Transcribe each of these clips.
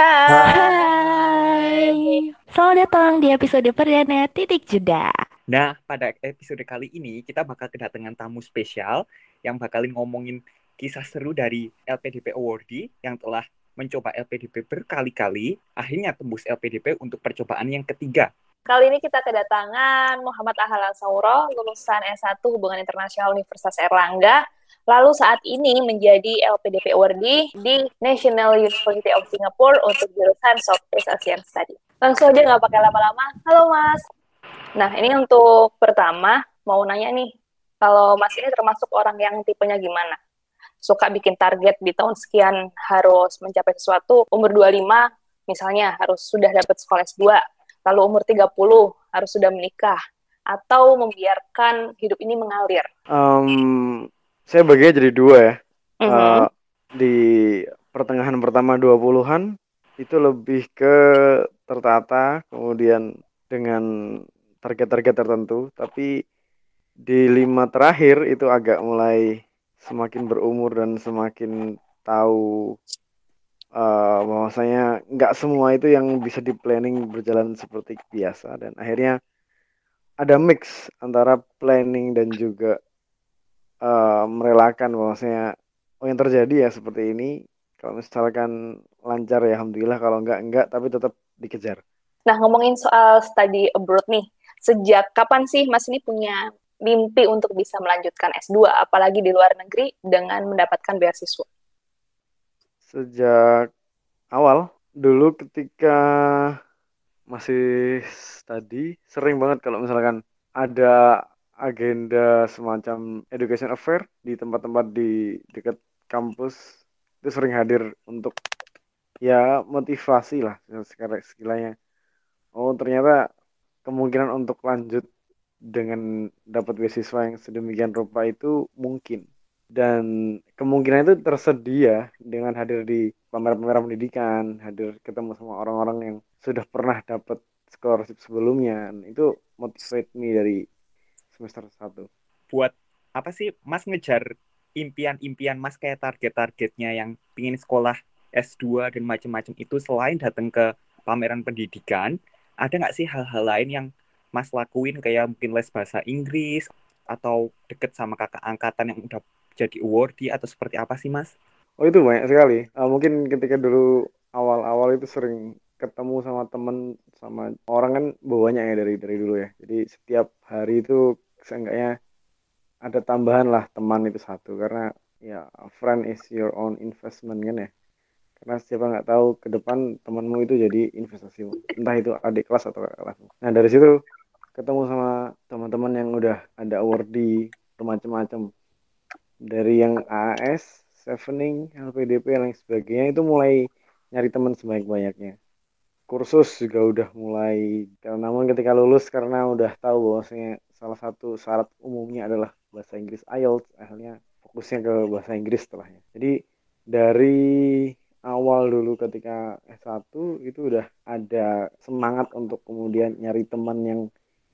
Hai. Selamat datang di episode perdana Titik Jeda. Nah, pada episode kali ini kita bakal kedatangan tamu spesial yang bakalin ngomongin kisah seru dari LPDP Awardee yang telah mencoba LPDP berkali-kali, akhirnya tembus LPDP untuk percobaan yang ketiga. Kali ini kita kedatangan Muhammad Ahlan Sauro, lulusan S1 Hubungan Internasional Universitas Erlangga, lalu saat ini menjadi LPDP Awardee di National University of Singapore untuk jurusan Southeast Asian Study. Langsung aja nggak pakai lama-lama. Halo Mas. Nah ini untuk pertama mau nanya nih, kalau Mas ini termasuk orang yang tipenya gimana? Suka bikin target di tahun sekian harus mencapai sesuatu, umur 25 misalnya harus sudah dapat sekolah S2, lalu umur 30 harus sudah menikah, atau membiarkan hidup ini mengalir? Um, saya baginya jadi dua ya. Mhm. Uh, di pertengahan pertama 20-an itu lebih ke tertata, kemudian dengan target-target tertentu, tapi di lima terakhir itu agak mulai semakin berumur dan semakin tahu uh, bahwasanya nggak semua itu yang bisa di planning berjalan seperti biasa dan akhirnya ada mix antara planning dan juga uh, merelakan bahwasanya oh yang terjadi ya seperti ini kalau misalkan lancar ya alhamdulillah kalau enggak enggak tapi tetap dikejar Nah, ngomongin soal study abroad nih, sejak kapan sih Mas ini punya mimpi untuk bisa melanjutkan S2, apalagi di luar negeri dengan mendapatkan beasiswa? sejak awal dulu ketika masih study sering banget kalau misalkan ada agenda semacam education affair di tempat-tempat di dekat kampus itu sering hadir untuk ya motivasi lah sekarang sekilanya oh ternyata kemungkinan untuk lanjut dengan dapat beasiswa yang sedemikian rupa itu mungkin dan kemungkinan itu tersedia dengan hadir di pameran-pameran pendidikan, hadir ketemu sama orang-orang yang sudah pernah dapat scholarship sebelumnya. Itu motivate me dari semester 1. Buat apa sih Mas ngejar impian-impian Mas kayak target-targetnya yang pingin sekolah S2 dan macam-macam itu selain datang ke pameran pendidikan, ada nggak sih hal-hal lain yang Mas lakuin kayak mungkin les bahasa Inggris atau deket sama kakak angkatan yang udah jadi awardee atau seperti apa sih Mas? Oh itu banyak sekali. Uh, mungkin ketika dulu awal-awal itu sering ketemu sama temen sama orang kan banyak ya dari dari dulu ya. Jadi setiap hari itu seenggaknya ada tambahan lah teman itu satu karena ya friend is your own investment kan ya. Karena siapa nggak tahu ke depan temanmu itu jadi investasimu. Entah itu adik kelas atau kakak kelasmu. Nah dari situ ketemu sama teman-teman yang udah ada awardee bermacam-macam dari yang AAS, Sevening, LPDP dan lain sebagainya itu mulai nyari teman sebanyak-banyaknya. Kursus juga udah mulai, namun ketika lulus karena udah tahu bahwasanya salah satu syarat umumnya adalah bahasa Inggris IELTS, akhirnya fokusnya ke bahasa Inggris setelahnya. Jadi dari awal dulu ketika S1 itu udah ada semangat untuk kemudian nyari teman yang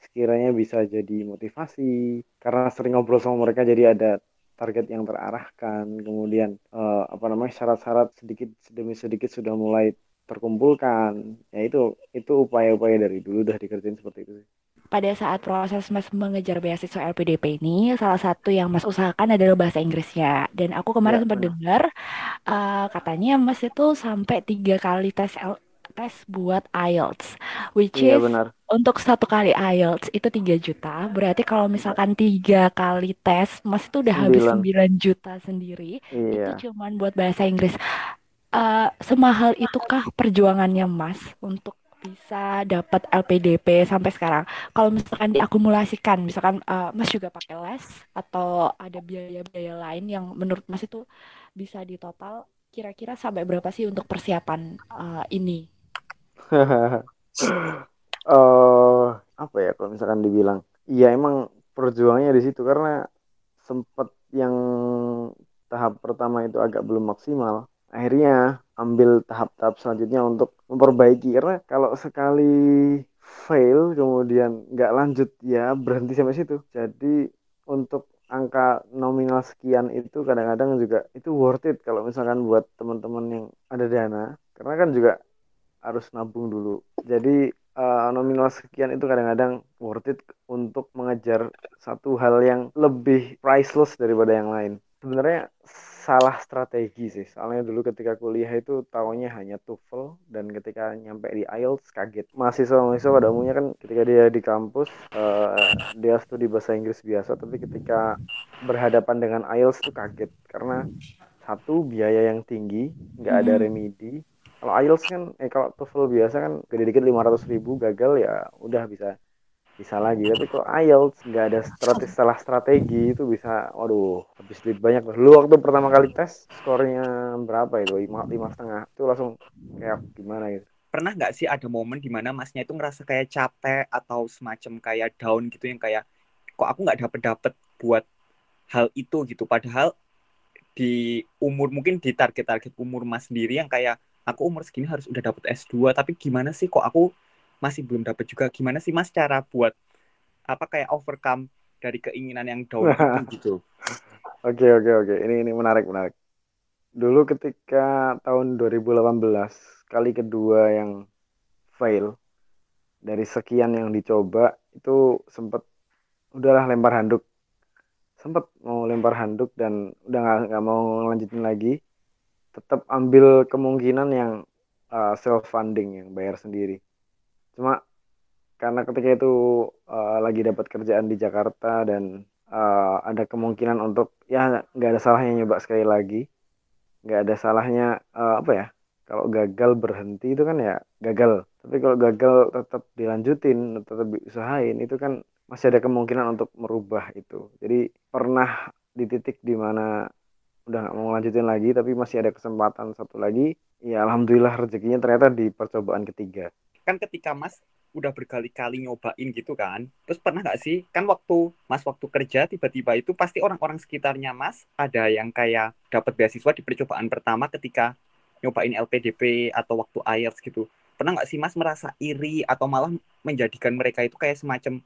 sekiranya bisa jadi motivasi karena sering ngobrol sama mereka jadi ada target yang terarahkan. Kemudian uh, apa namanya syarat-syarat sedikit demi sedikit sudah mulai terkumpulkan. Ya itu itu upaya-upaya dari dulu udah dikerjain seperti itu sih Pada saat proses Mas mengejar beasiswa LPDP ini, salah satu yang Mas usahakan adalah bahasa Inggrisnya. Dan aku kemarin Ya, sempat dengar uh, katanya Mas itu sampai tiga kali tes L- tes buat IELTS, which iya is benar untuk satu kali IELTS itu 3 juta. Berarti kalau misalkan tiga kali tes, Mas itu udah habis sembilan 9 juta sendiri. iya Itu cuman buat bahasa Inggris. Eh, semahal itukah perjuangannya Mas untuk bisa dapat LPDP sampai sekarang? Kalau misalkan diakumulasikan, misalkan eh, Mas juga pakai les atau ada biaya-biaya lain yang menurut Mas itu bisa ditotal, kira-kira sampai berapa sih untuk persiapan eh, ini? eh apa ya kalau misalkan dibilang iya emang perjuangannya di situ karena sempat yang tahap pertama itu agak belum maksimal akhirnya ambil tahap-tahap selanjutnya untuk memperbaiki karena kalau sekali fail kemudian nggak lanjut ya berhenti sampai situ jadi untuk angka nominal sekian itu kadang-kadang juga itu worth it kalau misalkan buat teman-teman yang ada dana karena kan juga harus nabung dulu. Jadi uh, nominal sekian itu kadang-kadang worth it untuk mengejar satu hal yang lebih priceless daripada yang lain. Sebenarnya salah strategi sih. Soalnya dulu ketika kuliah itu tahunya hanya TOEFL dan ketika nyampe di IELTS kaget. Mahasiswa-mahasiswa pada umumnya kan ketika dia di kampus uh, dia studi bahasa Inggris biasa, tapi ketika berhadapan dengan IELTS itu kaget karena satu biaya yang tinggi, nggak ada hmm. remedi. Kalau IELTS kan, eh kalau TOEFL biasa kan gede dikit lima ratus ribu gagal ya udah bisa bisa lagi. Tapi kalau IELTS nggak ada strategi salah strategi itu bisa waduh habis duit banyak. Lu waktu pertama kali tes skornya berapa itu? Lima lima setengah. Itu langsung kayak gimana gitu? Pernah nggak sih ada momen di mana masnya itu ngerasa kayak capek atau semacam kayak down gitu yang kayak kok aku nggak dapet dapet buat hal itu? Gitu. Padahal di umur mungkin di target-target umur mas sendiri yang kayak aku umur segini harus udah dapet S2 tapi gimana sih kok aku masih belum dapat juga. Gimana sih mas cara buat apa kayak overcome dari keinginan yang down gitu? Oke oke oke. Ini ini menarik menarik. Dulu ketika tahun 2018 kali kedua yang fail dari sekian yang dicoba itu sempat udahlah lempar handuk. Sempat mau lempar handuk dan udah nggak mau lanjutin lagi. Tetap ambil kemungkinan yang uh, self funding yang bayar sendiri cuma karena ketika itu uh, lagi dapat kerjaan di Jakarta dan uh, ada kemungkinan untuk ya nggak ada salahnya nyoba sekali lagi. Nggak ada salahnya uh, apa ya kalau gagal berhenti itu kan ya gagal. Tapi kalau gagal tetap dilanjutin tetap usahain itu kan masih ada kemungkinan untuk merubah itu. Jadi pernah di titik di mana udah nggak mau lanjutin lagi tapi masih ada kesempatan satu lagi ya alhamdulillah rezekinya ternyata di percobaan ketiga kan ketika Mas udah berkali-kali nyobain gitu kan. Terus pernah nggak sih, kan waktu Mas waktu kerja tiba-tiba itu pasti orang-orang sekitarnya Mas ada yang kayak dapat beasiswa di percobaan pertama ketika nyobain LPDP atau waktu IELTS gitu. Pernah nggak sih Mas merasa iri atau malah menjadikan mereka itu kayak semacam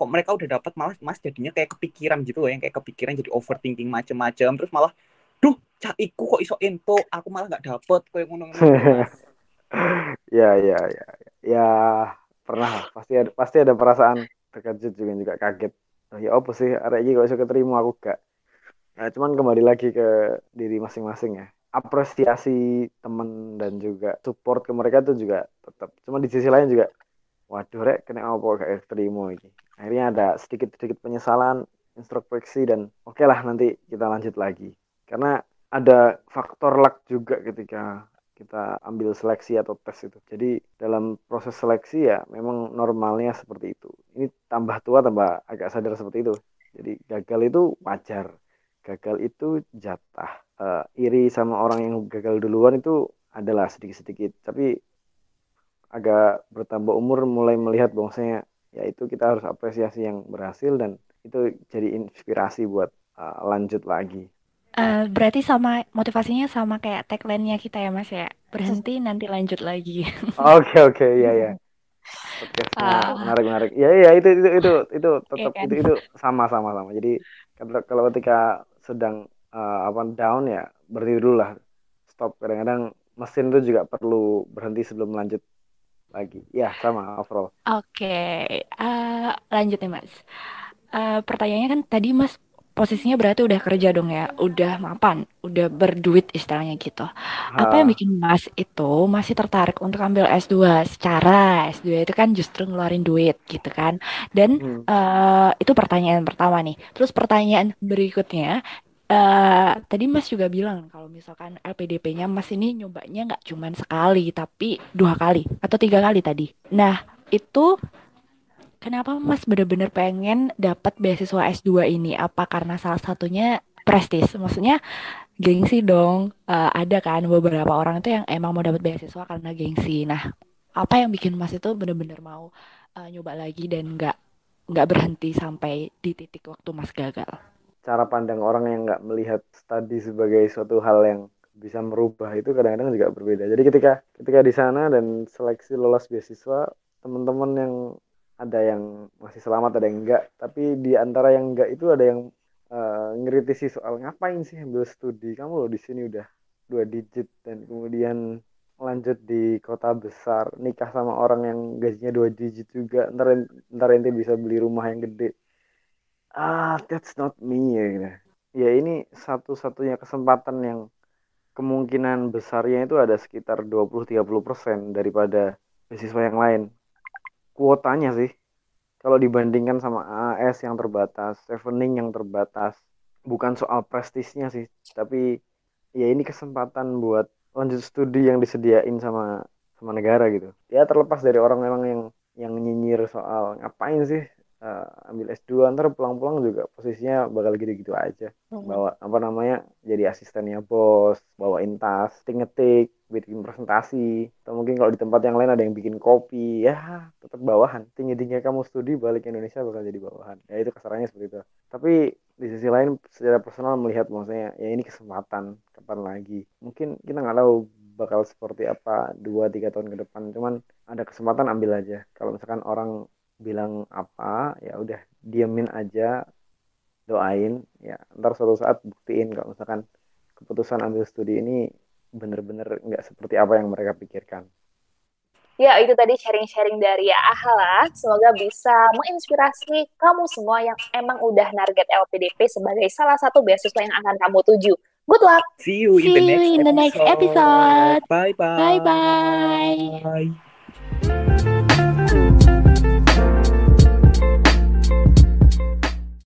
kok mereka udah dapat malah Mas jadinya kayak kepikiran gitu loh, yang kayak kepikiran jadi overthinking macem-macem terus malah duh cak iku kok iso ento aku malah nggak dapet kayak ngono-ngono ya ya ya. Ya pernah pasti ada pasti ada perasaan terkejut juga juga kaget. Oh, ya apa sih ada ini kok bisa keterima? Aku gak. Nah, cuman kembali lagi ke diri masing-masing ya. Apresiasi temen dan juga support ke mereka itu juga tetap cuma di sisi lain juga waduh rek kena apa gak terima ini akhirnya ada sedikit sedikit penyesalan introspeksi dan oke okay lah nanti kita lanjut lagi. Karena ada faktor luck juga ketika kita ambil seleksi atau tes itu. Jadi dalam proses seleksi ya memang normalnya seperti itu. Ini tambah tua tambah agak sadar seperti itu. Jadi gagal itu wajar. Gagal itu jatah. Uh, iri sama orang yang gagal duluan itu adalah sedikit-sedikit. Tapi agak bertambah umur mulai melihat bahwasanya ya itu kita harus apresiasi yang berhasil dan itu jadi inspirasi buat uh, lanjut lagi. Uh, berarti sama motivasinya sama kayak tagline-nya kita ya Mas ya. Berhenti nanti lanjut lagi. Oke oke iya ya. uh, menarik menarik. Ya ya itu itu itu itu tetap kan? itu itu sama sama sama. Jadi kalau ketika sedang uh, apa down ya berhenti dulu lah. Stop kadang-kadang mesin itu juga perlu berhenti sebelum lanjut lagi. Ya sama overall. Oke, okay. uh, lanjut nih Mas. Uh, pertanyaannya kan tadi Mas posisinya berarti udah kerja dong ya, udah mapan, udah berduit istilahnya gitu. Apa yang bikin Mas itu masih tertarik untuk ambil S2? Secara S2 itu kan justru ngeluarin duit gitu kan. Dan hmm. uh, itu pertanyaan pertama nih. Terus pertanyaan berikutnya, uh, tadi Mas juga bilang kalau misalkan LPDP-nya Mas ini nyobanya nggak cuma sekali, tapi dua kali atau tiga kali tadi. Nah, itu Kenapa Mas benar-benar pengen dapat beasiswa S2 ini? Apa karena salah satunya prestis? Maksudnya gengsi dong. Uh, ada kan beberapa orang itu yang emang mau dapat beasiswa karena gengsi. Nah, apa yang bikin Mas itu benar-benar mau uh, nyoba lagi dan nggak nggak berhenti sampai di titik waktu Mas gagal? Cara pandang orang yang nggak melihat studi sebagai suatu hal yang bisa merubah itu kadang-kadang juga berbeda. Jadi ketika ketika di sana dan seleksi lolos beasiswa, teman-teman yang ada yang masih selamat ada yang enggak. Tapi di antara yang enggak itu ada yang uh, ngeritisi soal ngapain sih ambil studi. Kamu loh di sini udah dua digit dan kemudian lanjut di kota besar. Nikah sama orang yang gajinya dua digit juga. Ntar ntar ente bisa beli rumah yang gede. Ah that's not me ya gitu. ya ini satu-satunya kesempatan yang kemungkinan besarnya itu ada sekitar 20-30% daripada beasiswa yang lain kuotanya sih. Kalau dibandingkan sama AAS yang terbatas Sevening yang terbatas bukan soal prestisnya sih. Tapi ya ini kesempatan buat lanjut studi yang disediain sama sama negara gitu. Ya terlepas dari orang memang yang yang nyinyir soal ngapain sih uh, ambil S2 ntar pulang-pulang juga posisinya bakal gitu-gitu aja. Hmm. bawa apa namanya jadi asistennya bos bawain tas ngetik bikin presentasi. Atau mungkin kalau di tempat yang lain ada yang bikin kopi ya tetap bawahan. Tinggi tinggi kamu studi balik ke Indonesia bakal jadi bawahan. Ya itu kasarannya seperti itu. Tapi di sisi lain secara personal melihat maksudnya ya ini kesempatan kapan lagi. Mungkin kita nggak tahu bakal seperti apa dua tiga tahun ke depan. Cuman ada kesempatan ambil aja. Kalau misalkan orang bilang apa ya udah diamin aja doain ya ntar suatu saat buktiin kalau misalkan keputusan ambil studi ini bener-bener nggak seperti apa yang mereka pikirkan. Ya, itu tadi sharing-sharing dari ya Ahala. Semoga bisa menginspirasi kamu semua yang emang udah target LPDP sebagai salah satu beasiswa yang akan kamu tuju. Good luck. See you in, See the, next you in the next episode. Bye bye. Bye bye.